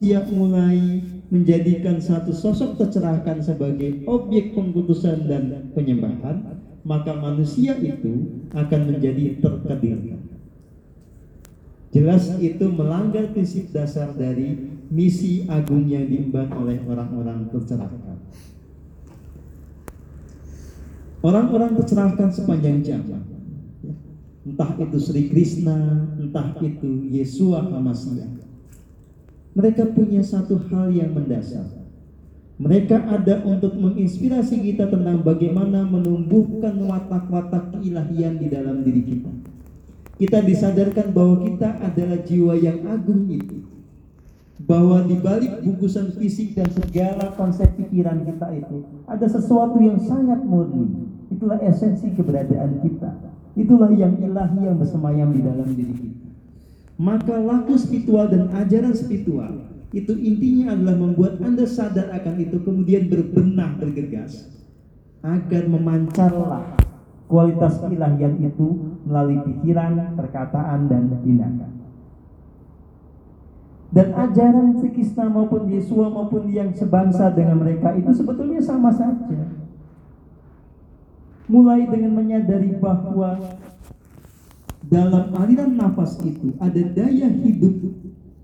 dia mulai menjadikan satu sosok tercerahkan sebagai objek pengkutusan dan penyembahan, maka manusia itu akan menjadi terkedirkan. Jelas itu melanggar prinsip dasar dari misi agung yang diemban oleh orang-orang tercerahkan. Orang-orang tercerahkan sepanjang zaman. Entah itu Sri Krishna, entah itu Yesua Hamasiah. Mereka punya satu hal yang mendasar. Mereka ada untuk menginspirasi kita tentang bagaimana menumbuhkan watak-watak keilahian di dalam diri kita. Kita disadarkan bahwa kita adalah jiwa yang agung itu. Bahwa di balik bungkusan fisik dan segala konsep pikiran kita itu ada sesuatu yang sangat murni Itulah esensi keberadaan kita. Itulah yang ilahi yang bersemayam di dalam diri kita. Maka laku spiritual dan ajaran spiritual itu intinya adalah membuat Anda sadar akan itu kemudian berbenah bergegas agar memancarlah kualitas ilahian itu melalui pikiran, perkataan, dan tindakan. Dan ajaran Krishna maupun Yesua maupun yang sebangsa dengan mereka itu sebetulnya sama saja mulai dengan menyadari bahwa dalam aliran nafas itu ada daya hidup,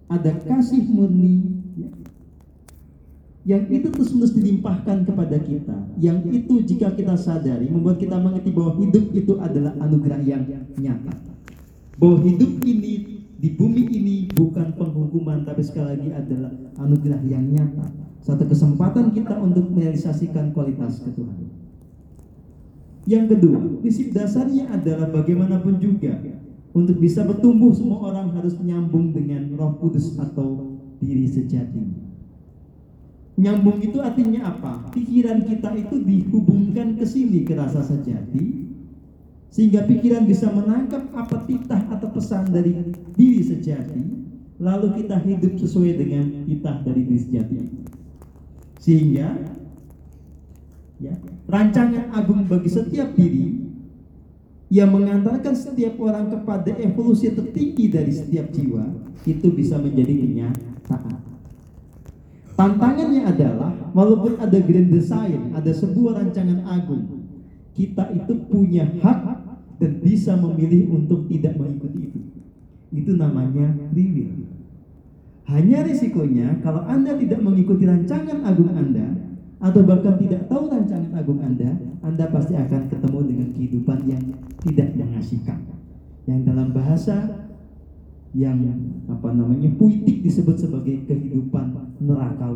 ada kasih murni, ya, yang itu terus menerus dilimpahkan kepada kita. Yang itu jika kita sadari membuat kita mengerti bahwa hidup itu adalah anugerah yang nyata. Bahwa hidup ini di bumi ini bukan penghukuman tapi sekali lagi adalah anugerah yang nyata. Satu kesempatan kita untuk merealisasikan kualitas ketuhanan. Yang kedua, prinsip dasarnya adalah bagaimanapun juga untuk bisa bertumbuh semua orang harus menyambung dengan Roh Kudus atau diri sejati. Nyambung itu artinya apa? Pikiran kita itu dihubungkan ke sini ke rasa sejati sehingga pikiran bisa menangkap apa titah atau pesan dari diri sejati lalu kita hidup sesuai dengan titah dari diri sejati sehingga ya, rancangan agung bagi setiap diri yang mengantarkan setiap orang kepada evolusi tertinggi dari setiap jiwa itu bisa menjadi kenyataan. Tantangannya adalah walaupun ada grand design, ada sebuah rancangan agung, kita itu punya hak dan bisa memilih untuk tidak mengikuti itu. Itu namanya free will. Hanya risikonya kalau Anda tidak mengikuti rancangan agung Anda, atau bahkan tidak tahu rancangan agung Anda, Anda pasti akan ketemu dengan kehidupan yang tidak mengasihkan. Yang dalam bahasa yang apa namanya puitik disebut sebagai kehidupan neraka.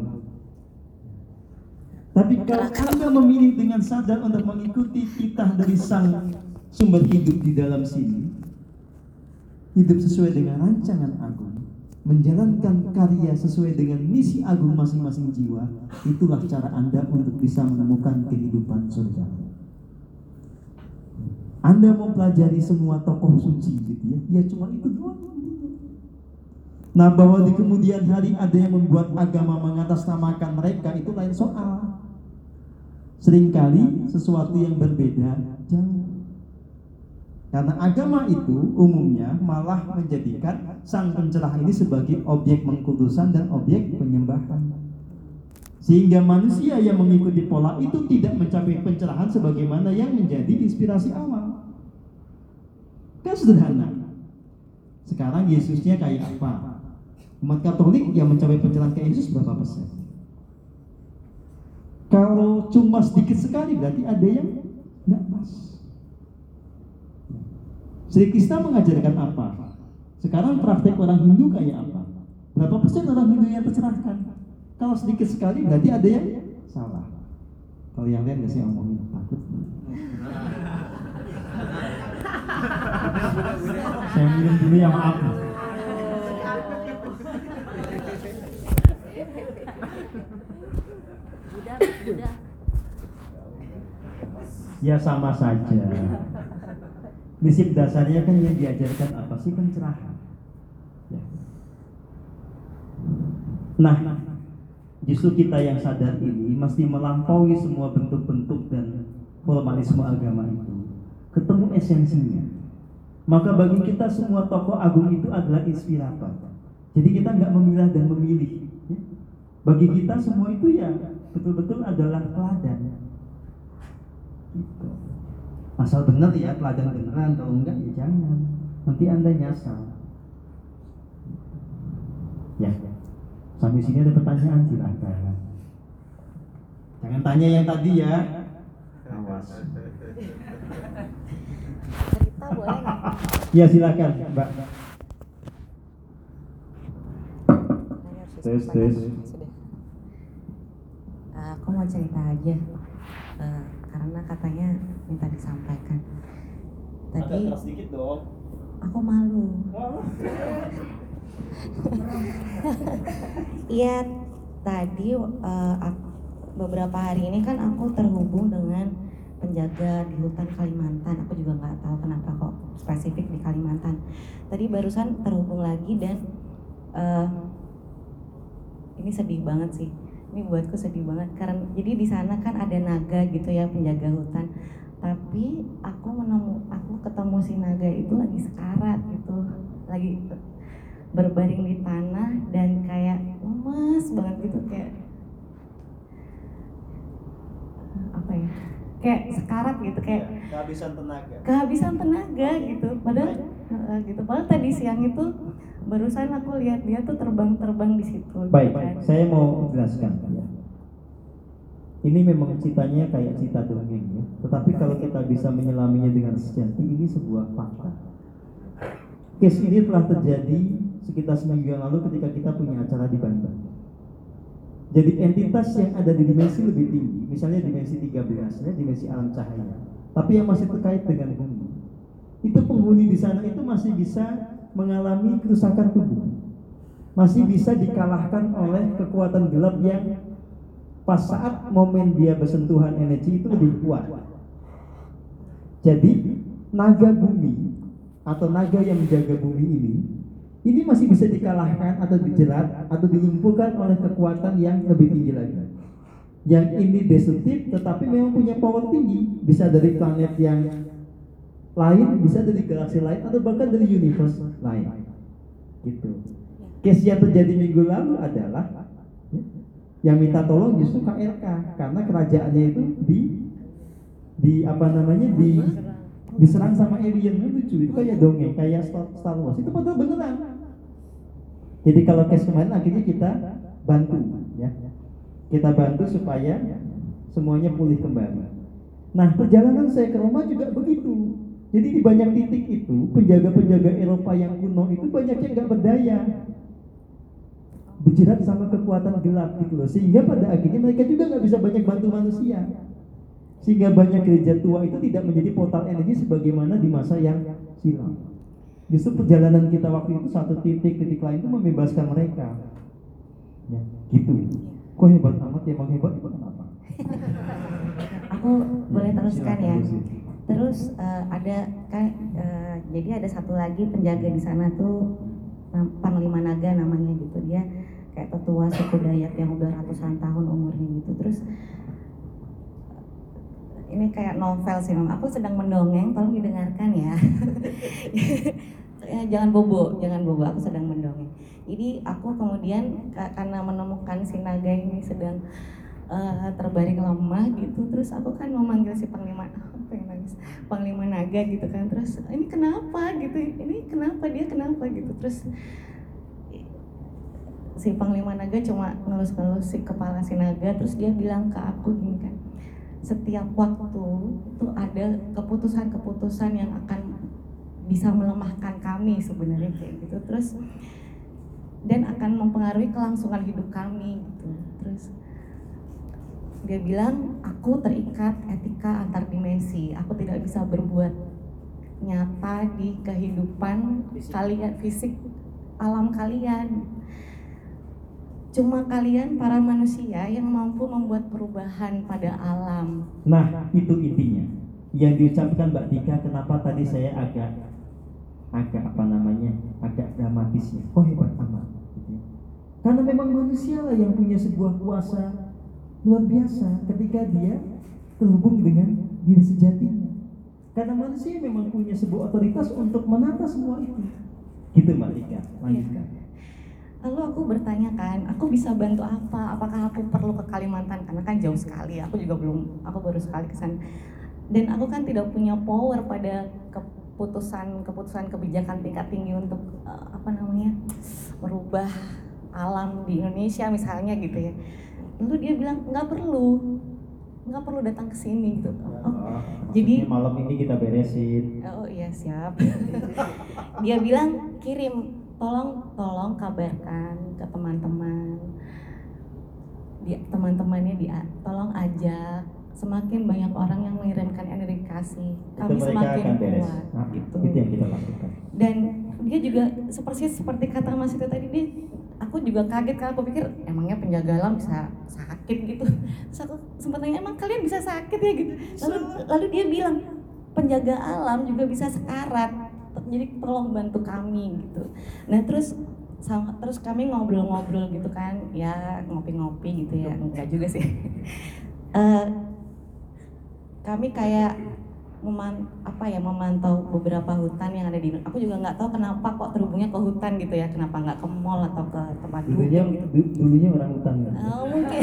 Tapi kalau Anda memilih dengan sadar untuk mengikuti titah dari sang sumber hidup di dalam sini, hidup sesuai dengan rancangan agung, menjalankan karya sesuai dengan misi agung masing-masing jiwa, itulah cara Anda untuk bisa menemukan kehidupan surga. Anda mau pelajari semua tokoh suci gitu ya, ya cuma itu doang. Nah bahwa di kemudian hari ada yang membuat agama mengatasnamakan mereka itu lain soal. Seringkali sesuatu yang berbeda jauh. Karena agama itu umumnya malah menjadikan sang pencerah ini sebagai objek mengkudusan dan objek penyembahan. Sehingga manusia yang mengikuti pola itu tidak mencapai pencerahan sebagaimana yang menjadi inspirasi awal. Kan sederhana. Sekarang Yesusnya kayak apa? Umat Katolik yang mencapai pencerahan ke Yesus berapa persen? Kalau cuma sedikit sekali berarti ada yang nggak pas. Sri Krishna mengajarkan apa? Sekarang praktek orang Hindu kayak apa? Berapa persen orang Hindu yang tercerahkan? Kalau sedikit sekali berarti ada yang salah. Kalau yang lain nggak sih ngomongin takut. Saya minum dulu ya maaf. Ya sama saja prinsip dasarnya kan yang diajarkan apa sih pencerahan ya. nah justru kita yang sadar ini mesti melampaui semua bentuk-bentuk dan formalisme agama itu ketemu esensinya maka bagi kita semua tokoh agung itu adalah inspirator jadi kita nggak memilah dan memilih ya. Bagi kita semua itu ya betul-betul adalah teladan. Gitu. Asal benar ya teladan beneran, kalau enggak ya jangan. Nanti anda nyasar. Ya, sampai sini ada pertanyaan silahkan. Jangan tanya yang tadi ya. Awas. cerita boleh nggak Ya silakan, Mbak. Tes, tes. Eh, aku mau cerita aja Eh, karena katanya minta disampaikan tadi sedikit dong. aku malu. Iya tadi eh, ak- beberapa hari ini kan aku terhubung dengan penjaga di hutan Kalimantan. Aku juga nggak tahu kenapa kok spesifik di Kalimantan. Tadi barusan terhubung lagi dan eh, ini sedih banget sih. Ini buatku sedih banget. Karena jadi di sana kan ada naga gitu ya penjaga hutan tapi aku menemu aku ketemu si naga itu lagi sekarat gitu lagi berbaring di tanah dan kayak lemes banget gitu kayak apa ya kayak sekarat gitu kayak Kehabisan tenaga. kehabisan tenaga gitu padahal eh, gitu padahal tadi siang itu barusan aku lihat dia tuh terbang-terbang di situ gitu Baik, kan. saya mau jelaskan ya. Ini memang ceritanya kayak cerita dongeng ya. Kita bisa menyelaminya dengan sejati, ini sebuah fakta. Case ini telah terjadi sekitar seminggu yang lalu ketika kita punya acara di Bandung. Jadi entitas yang ada di dimensi lebih tinggi, misalnya dimensi 13, ya, dimensi alam cahaya, tapi yang masih terkait dengan bumi, itu penghuni di sana itu masih bisa mengalami kerusakan tubuh, masih bisa dikalahkan oleh kekuatan gelap yang pas saat momen dia bersentuhan energi itu lebih kuat. Jadi naga bumi atau naga yang menjaga bumi ini ini masih bisa dikalahkan atau dijerat atau dilumpuhkan oleh kekuatan yang lebih tinggi lagi. Yang ini destruktif tetapi memang punya power tinggi, bisa dari planet yang lain, bisa dari galaksi lain atau bahkan dari universe lain. Gitu. Case yang terjadi minggu lalu adalah ya, yang minta tolong justru KLK karena kerajaannya itu di di apa namanya di diserang. sama alien. Itu lucu. Itu kayak dongeng kayak Star, Star Wars. Itu padahal beneran. Jadi kalau case kemarin akhirnya kita bantu ya. Kita bantu supaya semuanya pulih kembali. Nah perjalanan saya ke Roma juga begitu. Jadi di banyak titik itu penjaga-penjaga Eropa yang kuno itu banyak yang nggak berdaya. Berjerat sama kekuatan gelap gitu loh. Sehingga pada akhirnya mereka juga nggak bisa banyak bantu manusia sehingga banyak gereja tua itu tidak menjadi portal energi sebagaimana di masa yang silam. Justru perjalanan kita waktu itu satu titik titik lain itu membebaskan mereka. Ya gitu. Kok hebat amat ya emang hebat hebat apa? Aku boleh teruskan ya. Bu Siti. terus eh, ada kan eh, jadi ada satu lagi penjaga di sana tuh nam- Panglima Naga namanya gitu. Dia kayak tetua suku Dayak yang udah ratusan tahun umurnya gitu. Terus ini kayak novel sih Mam. aku sedang mendongeng tolong didengarkan ya. Ya, jangan bobo jangan bobo aku sedang mendongeng. Jadi aku kemudian ka- karena menemukan si naga ini sedang eh, terbaring lemah gitu terus aku kan memanggil si panglima pengen nangis? Panglima naga gitu kan. Terus ini kenapa? gitu. Ini kenapa? Dia kenapa? gitu. Terus si panglima naga cuma ngelus-ngelus si kepala si naga terus dia bilang ke aku gini kan setiap waktu itu ada keputusan-keputusan yang akan bisa melemahkan kami sebenarnya kayak gitu. Terus dan akan mempengaruhi kelangsungan hidup kami gitu. Terus dia bilang aku terikat etika antar dimensi. Aku tidak bisa berbuat nyata di kehidupan kalian fisik alam kalian cuma kalian para manusia yang mampu membuat perubahan pada alam Nah, itu intinya. Yang diucapkan Mbak Dika, kenapa tadi saya agak agak apa namanya, agak dramatis ya. Kok hebat amat? gitu ya. Karena memang manusia lah yang punya sebuah kuasa luar biasa ketika dia terhubung dengan diri sejatinya. Karena manusia memang punya sebuah otoritas untuk menata semua itu. Gitu Mbak Dika, lanjutkan. Lalu aku bertanya kan aku bisa bantu apa? Apakah aku perlu ke Kalimantan? Karena kan jauh sekali aku juga belum aku baru sekali ke sana. Dan aku kan tidak punya power pada keputusan keputusan kebijakan tingkat tinggi untuk eh, apa namanya merubah alam di Indonesia misalnya gitu ya. Lalu dia bilang nggak perlu nggak perlu datang ke sini gitu. Oh, jadi malam ini kita beresin. Oh iya siap. Dia bilang kirim tolong tolong kabarkan ke teman-teman. Dia teman-temannya dia tolong ajak semakin banyak orang yang mengirimkan energi kasih. Kami semakin kuat nah, itu. itu yang kita lakukan. Dan dia juga seperti seperti kata Mas itu tadi dia aku juga kaget karena aku pikir emangnya penjaga alam bisa sakit gitu? Terus aku sempat tanya emang kalian bisa sakit ya? Gitu. Lalu lalu dia bilang penjaga alam juga bisa sekarat jadi tolong bantu kami gitu nah terus sama terus kami ngobrol-ngobrol gitu kan ya ngopi-ngopi gitu ya enggak juga sih uh, kami kayak meman apa ya memantau beberapa hutan yang ada di aku juga nggak tahu kenapa kok terhubungnya ke hutan gitu ya kenapa nggak ke mall atau ke tempat dulunya gitu. dulunya orang hutan kan? Oh, mungkin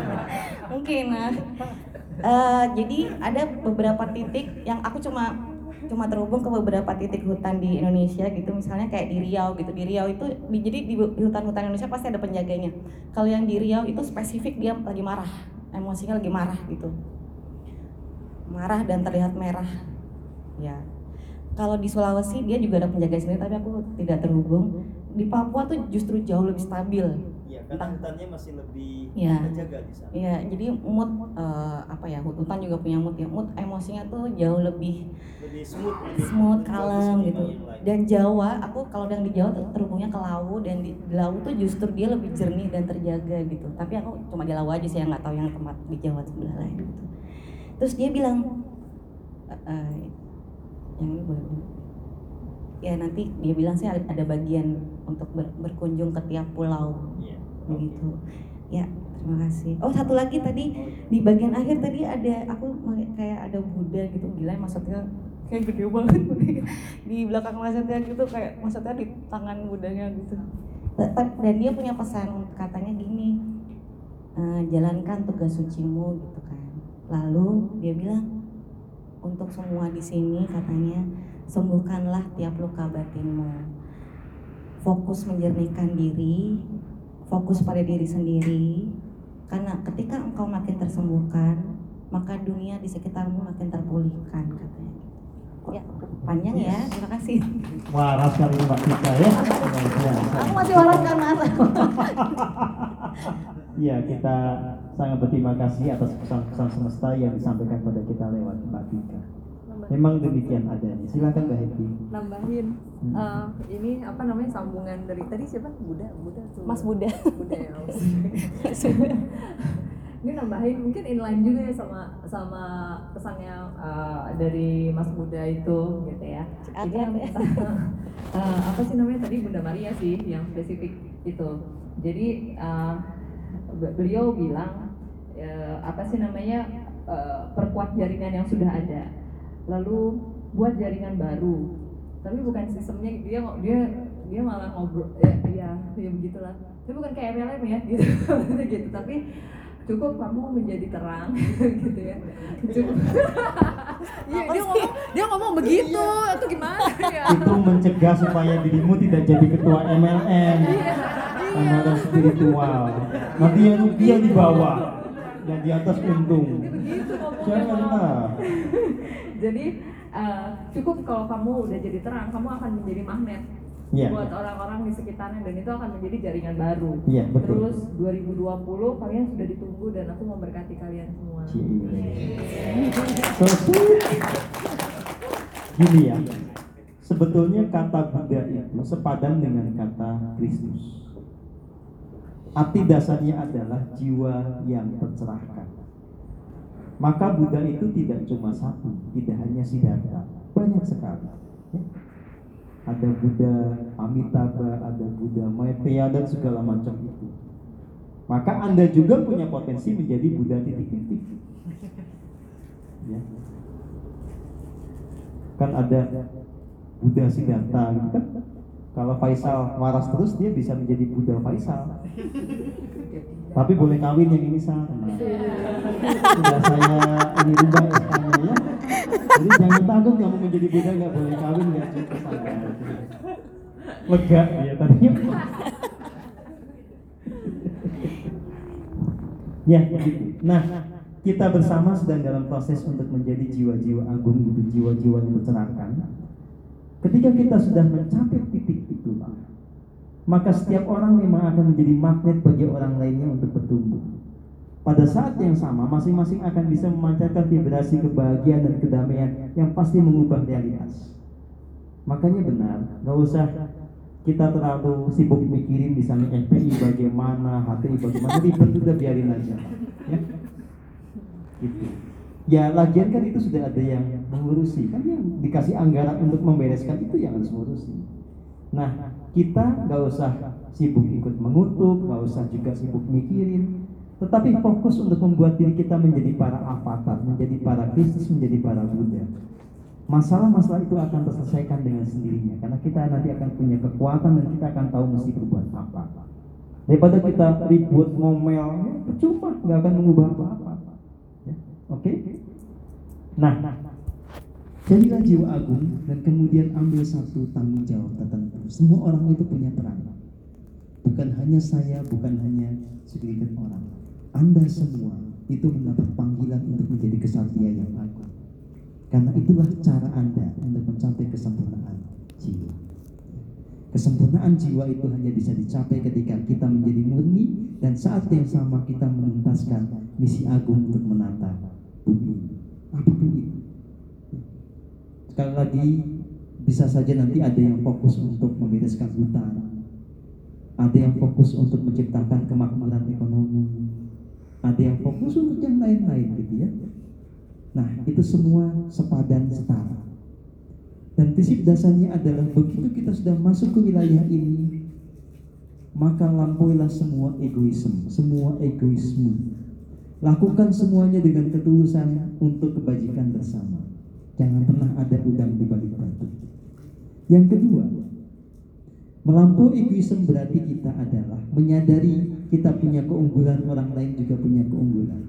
mungkin nah uh, jadi ada beberapa titik yang aku cuma cuma terhubung ke beberapa titik hutan di Indonesia gitu misalnya kayak di Riau gitu. Di Riau itu di, jadi di hutan-hutan Indonesia pasti ada penjaganya. Kalau yang di Riau itu spesifik dia lagi marah emosinya lagi marah gitu. Marah dan terlihat merah. Ya. Kalau di Sulawesi dia juga ada penjaga sendiri tapi aku tidak terhubung. Di Papua tuh justru jauh lebih stabil karena hutannya masih lebih ya. terjaga di sana. Iya, jadi mood uh, apa ya hutan juga punya mood ya. Mood emosinya tuh jauh lebih lebih smooth, smooth, kalem gitu. Dan Jawa, aku kalau yang di Jawa tuh terhubungnya ke Lawu dan di, di Lawu tuh justru dia lebih jernih dan terjaga gitu. Tapi aku cuma di Lawu aja sih yang nggak tahu yang tempat di Jawa sebelah lain gitu. Terus dia bilang uh, yang ini boleh ya nanti dia bilang sih ada bagian untuk ber, berkunjung ke tiap pulau. Yeah begitu. Ya terima kasih. Oh satu lagi tadi di bagian akhir tadi ada aku kayak ada Buddha gitu gila maksudnya kayak gede banget. Di belakang maksudnya gitu kayak maksudnya di tangan Budanya gitu. Dan dia punya pesan katanya gini e, jalankan tugas sucimu gitu kan. Lalu dia bilang untuk semua di sini katanya sembuhkanlah tiap luka batinmu. Fokus menjernihkan diri fokus pada diri sendiri. Karena ketika engkau makin tersembuhkan maka dunia di sekitarmu makin terpulihkan katanya. Ya panjang ya terima kasih. Waras sekali mbak Tika ya. Aku masih waras kan mas Iya kita sangat berterima kasih atas pesan-pesan semesta yang disampaikan pada kita lewat Mbak Tika Memang demikian adanya. Silakan Mbak Hedi. Nambahin hmm. uh, ini apa namanya sambungan dari tadi siapa? Buddha, Buddha tuh. Mas Buddha. Buddha ya. ini nambahin mungkin inline juga ya sama sama pesannya uh, dari Mas Buddha itu gitu ya. Ini yang uh, apa sih namanya tadi Bunda Maria sih yang spesifik itu. Jadi uh, beliau bilang uh, apa sih namanya uh, perkuat jaringan yang sudah ada lalu buat jaringan baru. Tapi bukan sistemnya dia dia dia malah ngobrol ya ya, ya begitulah. Tapi bukan kayak MLM ya gitu. Gitu tapi cukup kamu menjadi terang gitu ya. Cukup. Iya, dia ngomong dia ngomong begitu. Iya. atau gimana ya? Itu mencegah supaya dirimu tidak jadi ketua MLM iya, iya. spiritual. Nanti yang dia di bawah. Dan di atas untung janganlah jadi uh, cukup kalau kamu udah jadi terang kamu akan menjadi magnet yeah. buat orang-orang di sekitarnya dan itu akan menjadi jaringan baru. Yeah, betul. Terus 2020 kalian sudah ditunggu dan aku memberkati kalian semua. So, Gini ya, sebetulnya kata Buddha itu sepadan dengan kata Kristus. Arti dasarnya adalah jiwa yang tercerahkan. Maka Buddha itu tidak cuma satu, tidak hanya Siddhartha, banyak sekali. Ya. Ada Buddha Amitabha, ada Buddha Maitreya dan segala macam itu. Maka Anda juga punya potensi menjadi Buddha titik-titik. Ya. Kan ada Buddha Siddhartha gitu kan? Kalau Faisal waras terus dia bisa menjadi Buddha Faisal. Tapi boleh kawin yang ini sama. Nah, sudah saya ini rubah ya. Jadi jangan takut mau menjadi Buddha nggak boleh kawin nggak cukup. Lega ya tadinya. ya begitu. Nah, kita bersama sedang dalam proses untuk menjadi jiwa-jiwa agung jiwa-jiwa yang tercerahkan. Ketika kita sudah mencapai titik itu, maka setiap orang memang akan menjadi magnet bagi orang lainnya untuk bertumbuh. Pada saat yang sama, masing-masing akan bisa memancarkan vibrasi kebahagiaan dan kedamaian yang pasti mengubah realitas. Makanya benar, nggak usah kita terlalu sibuk mikirin misalnya FPI bagaimana, HTI bagaimana, ribet udah biarin aja. Ya. Gitu. Ya lagian kan itu sudah ada yang mengurusi, kan yang dikasih anggaran untuk membereskan itu yang harus mengurusi. Nah, kita nggak usah sibuk ikut mengutuk, nggak usah juga sibuk mikirin, tetapi fokus untuk membuat diri kita menjadi para avatar, menjadi para Kristus, menjadi para Buddha. Masalah-masalah itu akan terselesaikan dengan sendirinya, karena kita nanti akan punya kekuatan dan kita akan tahu mesti berbuat apa. Daripada kita ribut, ngomel, ya, percuma, nggak akan mengubah apa-apa. Oke? Nah, jadilah jiwa agung dan kemudian ambil satu tanggung jawab tertentu. Semua orang itu punya peran. Bukan hanya saya, bukan hanya segelintir orang. Anda semua itu mendapat panggilan untuk menjadi kesatria yang agung. Karena itulah cara Anda untuk mencapai kesempurnaan jiwa. Kesempurnaan jiwa itu hanya bisa dicapai ketika kita menjadi murni dan saat yang sama kita menuntaskan misi agung untuk menata bumi. Apa pun itu. Sekali lagi bisa saja nanti ada yang fokus untuk membereskan hutan, ada yang fokus untuk menciptakan kemakmuran ekonomi, ada yang fokus untuk yang lain-lain gitu ya. Nah, itu semua sepadan setara. Dan prinsip dasarnya adalah begitu kita sudah masuk ke wilayah ini, maka lampauilah semua egoisme, semua egoisme. Lakukan semuanya dengan ketulusan untuk kebajikan bersama. Jangan pernah ada udang di balik batu. Yang kedua, melampaui egoisme berarti kita adalah menyadari kita punya keunggulan, orang lain juga punya keunggulan.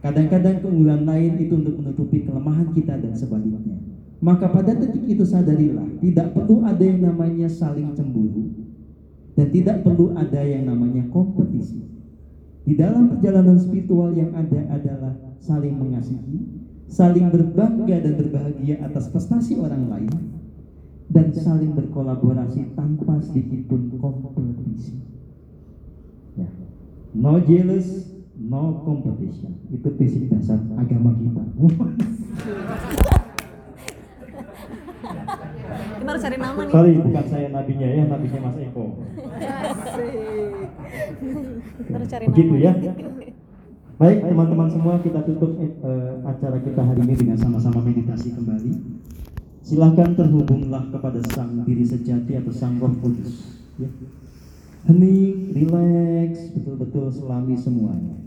Kadang-kadang keunggulan lain itu untuk menutupi kelemahan kita dan sebaliknya. Maka pada detik itu sadarilah, tidak perlu ada yang namanya saling cemburu dan tidak perlu ada yang namanya kompetisi. Di dalam perjalanan spiritual yang ada adalah saling mengasihi, saling berbangga dan berbahagia atas prestasi orang lain, dan saling berkolaborasi tanpa sedikit pun kompetisi. Ya. No jealous, no competition. Itu prinsip dasar agama kita. Kita harus cari nama nih. Sorry, bukan saya nabinya ya, nabinya Mas Eko. Cari Begitu ya. Baik teman-teman semua kita tutup eh, acara kita hari ini dengan sama-sama meditasi kembali. Silakan terhubunglah kepada sang diri sejati atau sang roh kudus. Ya. Hening, relax, betul-betul selami semuanya.